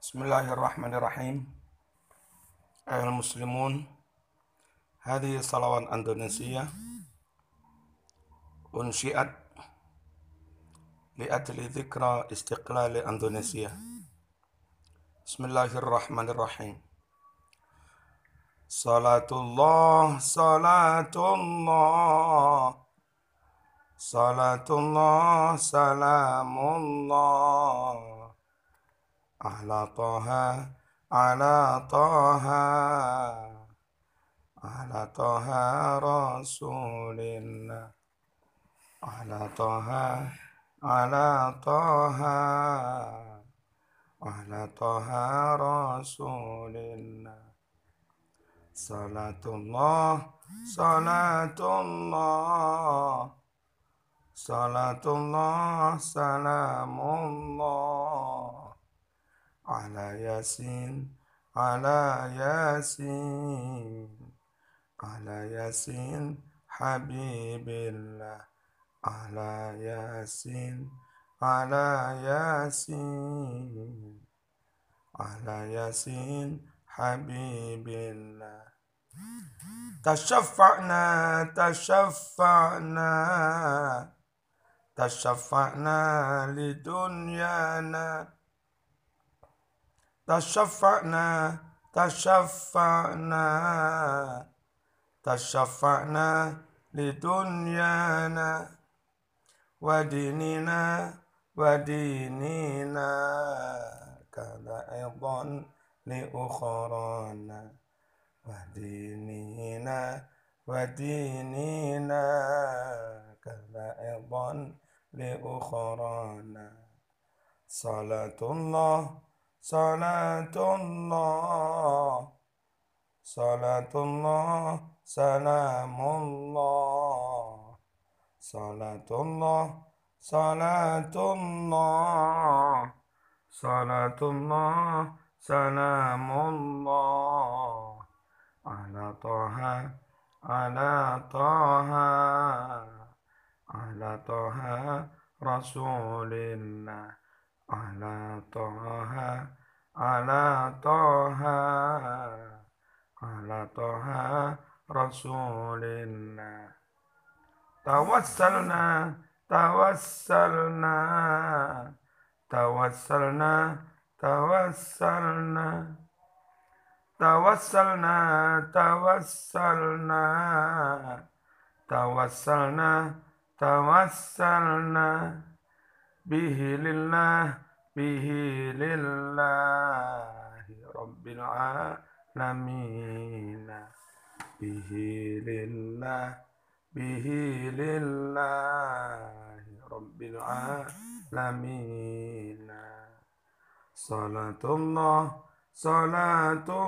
Bismillahirrahmanirrahim. Ayol muslimun, هذه صلوات أندونيسية أنشئت لأجل ذكرى استقلال أندونيسيا. بسم الله الرحمن الرحيم. صلاة الله صلاة الله. صلاة الله سلام الله على طه على طه على طه رسول الله على طه على طه على طه رسول الله صلاة الله صلاة الله صلاة الله سلام الله على ياسين على ياسين على ياسين حبيب الله على ياسين على ياسين على ياسين حبيب الله تشفعنا تشفعنا تشفعنا لدنيانا. تشفعنا تشفعنا تشفعنا لدنيانا. وديننا وديننا كذا أيضا لأخرانا. وديننا وديننا أيضا لأخرانا صلاة الله صلاة الله صلاة الله سلام الله صلاة الله صلاة الله صلاة الله سلام الله على طه على طه. على طه رسول الله على طه على طه على طه رسول الله توسلنا توسلنا توسلنا توسلنا. توسلنا توسلنا توسلنا. tawassalna bihi lillah bihi lillahi rabbil alamin bihi lillah bihi lillahi rabbil alamin salatullah salatullah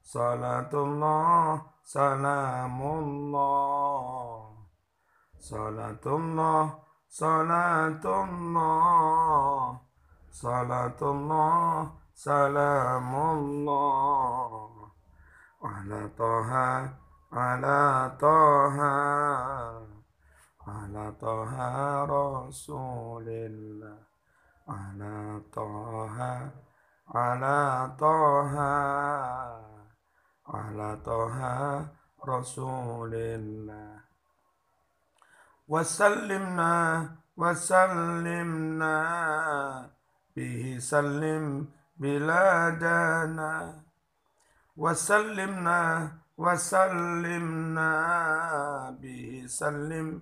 salatullah salamullah Salatullah, salatullah, salatullah, salamullah. Ala toha, ala toha, ala toha Rasulillah. Ala toha, ala toha, ala toha Rasulillah. وسلمنا وسلمنا به سلم بلادنا وسلمنا وسلمنا به سلم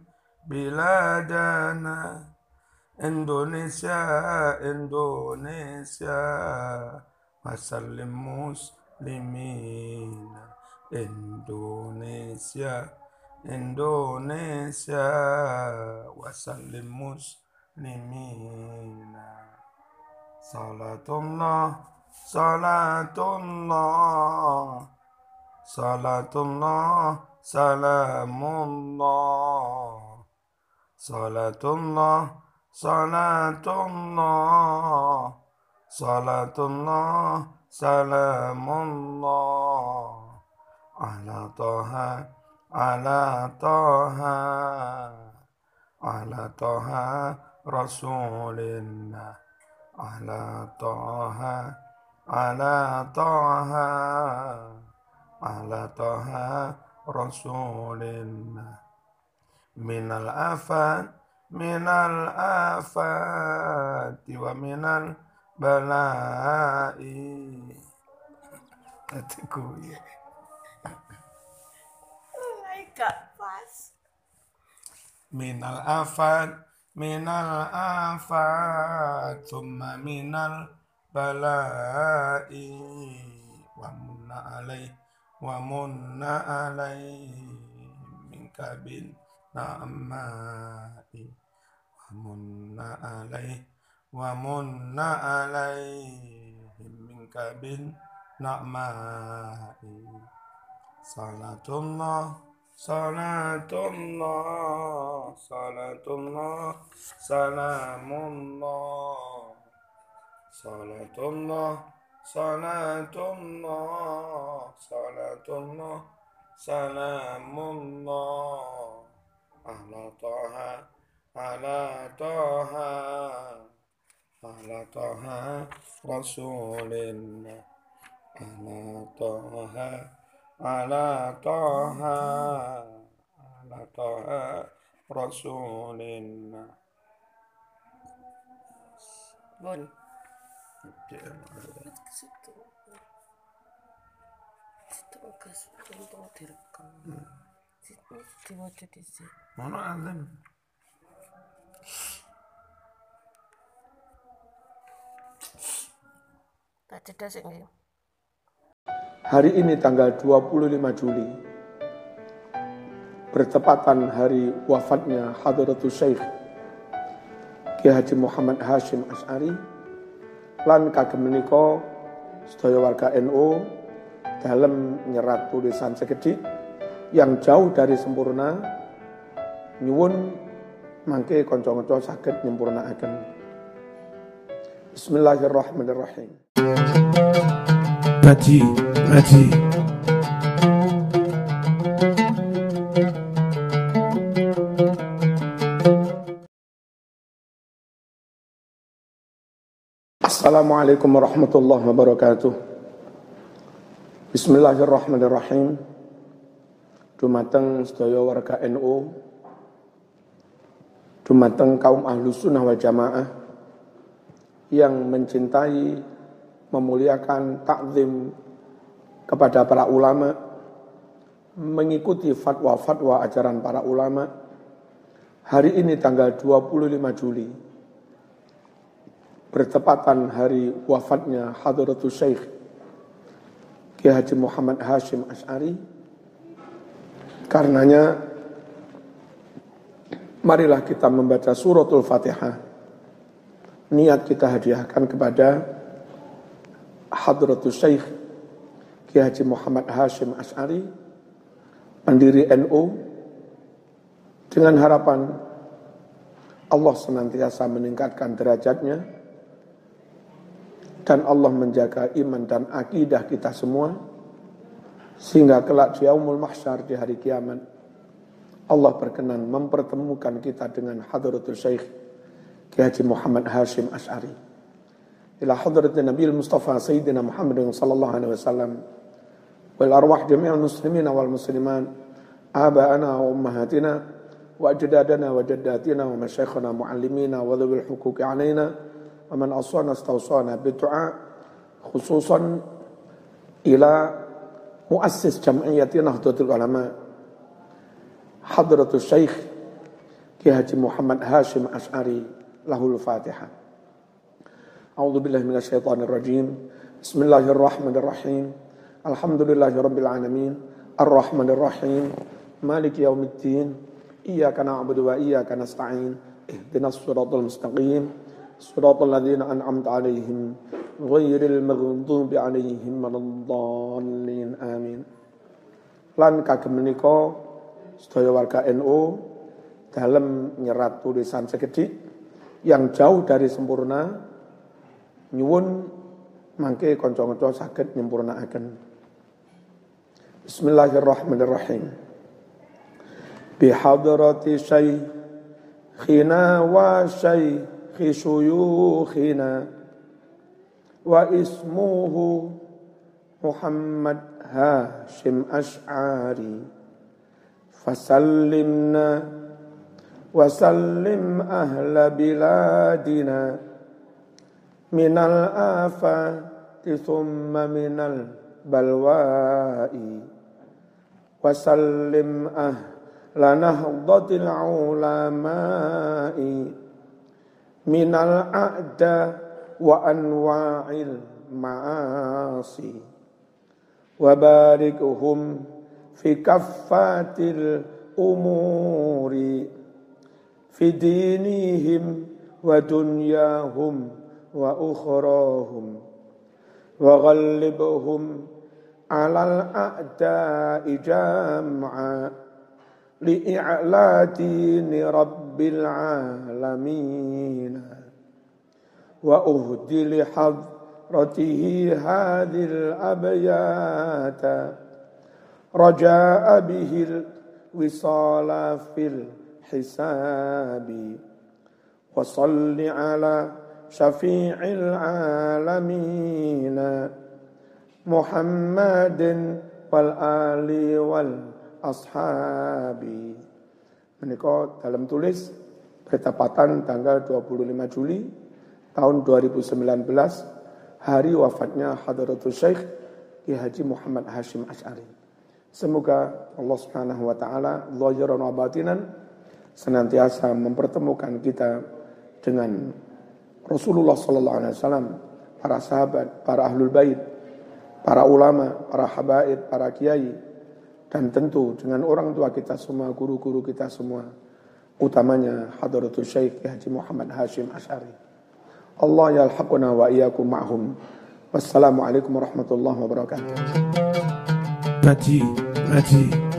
بلادنا Indonesia Indonesia إندونيسيا وسلم مسلمين صلاة الله صلاة الله صلاة الله سلام الله صلاة الله صلاة الله صلاة الله سلام الله على طه ala toha ala toha rasulillah ala toha ala toha ala toha rasulillah minal Afan, minal afati wa minal balai. That's a iya. yeah. Gak pas. minal afat minal afat thumma minal balai wa munna alai wa munna alai minka bin na'mai wa munna alai wa munna alai minka bin na'mai salatullah صلاة الله صلاة الله سلام الله صلاة الله صلاة الله صلاة الله سلام الله على طه على طه على طه رسول الله على طه untung direkam. Situ diwaca di sini. Mana azan? Tak jeda sih nggih. Hari ini tanggal 25 Juli. Bertepatan hari wafatnya Hadratus Syekh Ki Haji Muhammad Hashim Ash'ari. Lan kagem menika sedaya warga NU dalam nyerat tulisan sekedhik yang jauh dari sempurna. Nyuwun mangke kanca-kanca saged nyempurnaaken Bismillahirrahmanirrahim Ngaji, ngaji. Assalamualaikum warahmatullahi wabarakatuh. Bismillahirrahmanirrahim. Dumateng sedaya warga NU, dumateng kaum ahlu sunnah wal jamaah yang mencintai, memuliakan, takzim kepada para ulama, mengikuti fatwa-fatwa ajaran para ulama. Hari ini tanggal 25 Juli bertepatan hari wafatnya Hadratus Syekh Ki Haji Muhammad Hashim Ash'ari karenanya marilah kita membaca suratul Fatihah niat kita hadiahkan kepada Hadratus Syekh Ki Haji Muhammad Hashim Ash'ari pendiri NU dengan harapan Allah senantiasa meningkatkan derajatnya dan Allah menjaga iman dan akidah kita semua sehingga kelak di yaumul mahsyar di hari kiamat Allah berkenan mempertemukan kita dengan hadratul syekh Ki Haji Muhammad Hashim Ash'ari إلى حضرة النبي المصطفى سيدنا محمد صلى الله عليه وسلم. والأرواح جميع المسلمين والمسلمات آباءنا وأمهاتنا وأجدادنا وجداتنا ومشايخنا معلمينا وذوي الحقوق علينا. ومن أصانا استوصانا بالدعاء خصوصا إلى مؤسس جمعية نهضة العلماء حضرة الشيخ كهاتي محمد هاشم أشعري له الفاتحة. A'udzu billahi minasyaitonir rajim. Bismillahirrahmanirrahim. Alhamdulillahirabbil alamin. Arrahmanirrahim. Maliki yaumiddin. Iyyaka na'budu wa iyyaka nasta'in. Ihdinas siratal mustaqim. Siratal ladzina an'amta 'alaihim ghairil maghdubi 'alaihim waladdallin. Amin. Lan kagem menika sedaya warga NU dalam nyerat tulisan sekedik yang jauh dari sempurna nyuwun mangke kanca-kanca saged nyempurnaaken Bismillahirrahmanirrahim Bihadrati Syekh خنا وشيخ شيوخنا واسمه محمد هاشم أشعاري فسلمنا وسلم أهل بلادنا من الآفات ثم من البلواء وسلم أهل نهضة العلماء من الأعداء وأنواع المعاصي وباركهم في كفات الأمور في دينهم ودنياهم وأخراهم وغلبهم على الأعداء جمعا لإعلاء دين رب العالمين وأهدي لحضرته هذه الأبيات رجاء به الوصال في الحساب وصل على شفيع العالمين محمد والآل والأصحاب Menikah dalam tulis ketepatan tanggal 25 Juli tahun 2019 hari wafatnya Hadratul Syekh Ki Haji Muhammad Hashim Ash'ari. Semoga Allah Subhanahu wa taala zahiran wa batinan senantiasa mempertemukan kita dengan Rasulullah sallallahu alaihi wasallam, para sahabat, para ahlul bait, para ulama, para habaib, para kiai dan tentu dengan orang tua kita semua, guru-guru kita semua, utamanya Hadratul Syekh Haji Muhammad Hashim Ash'ari. Allah yalhaquna wa iyyakum ma'hum. Wassalamualaikum warahmatullahi wabarakatuh. Ngaji, ngaji.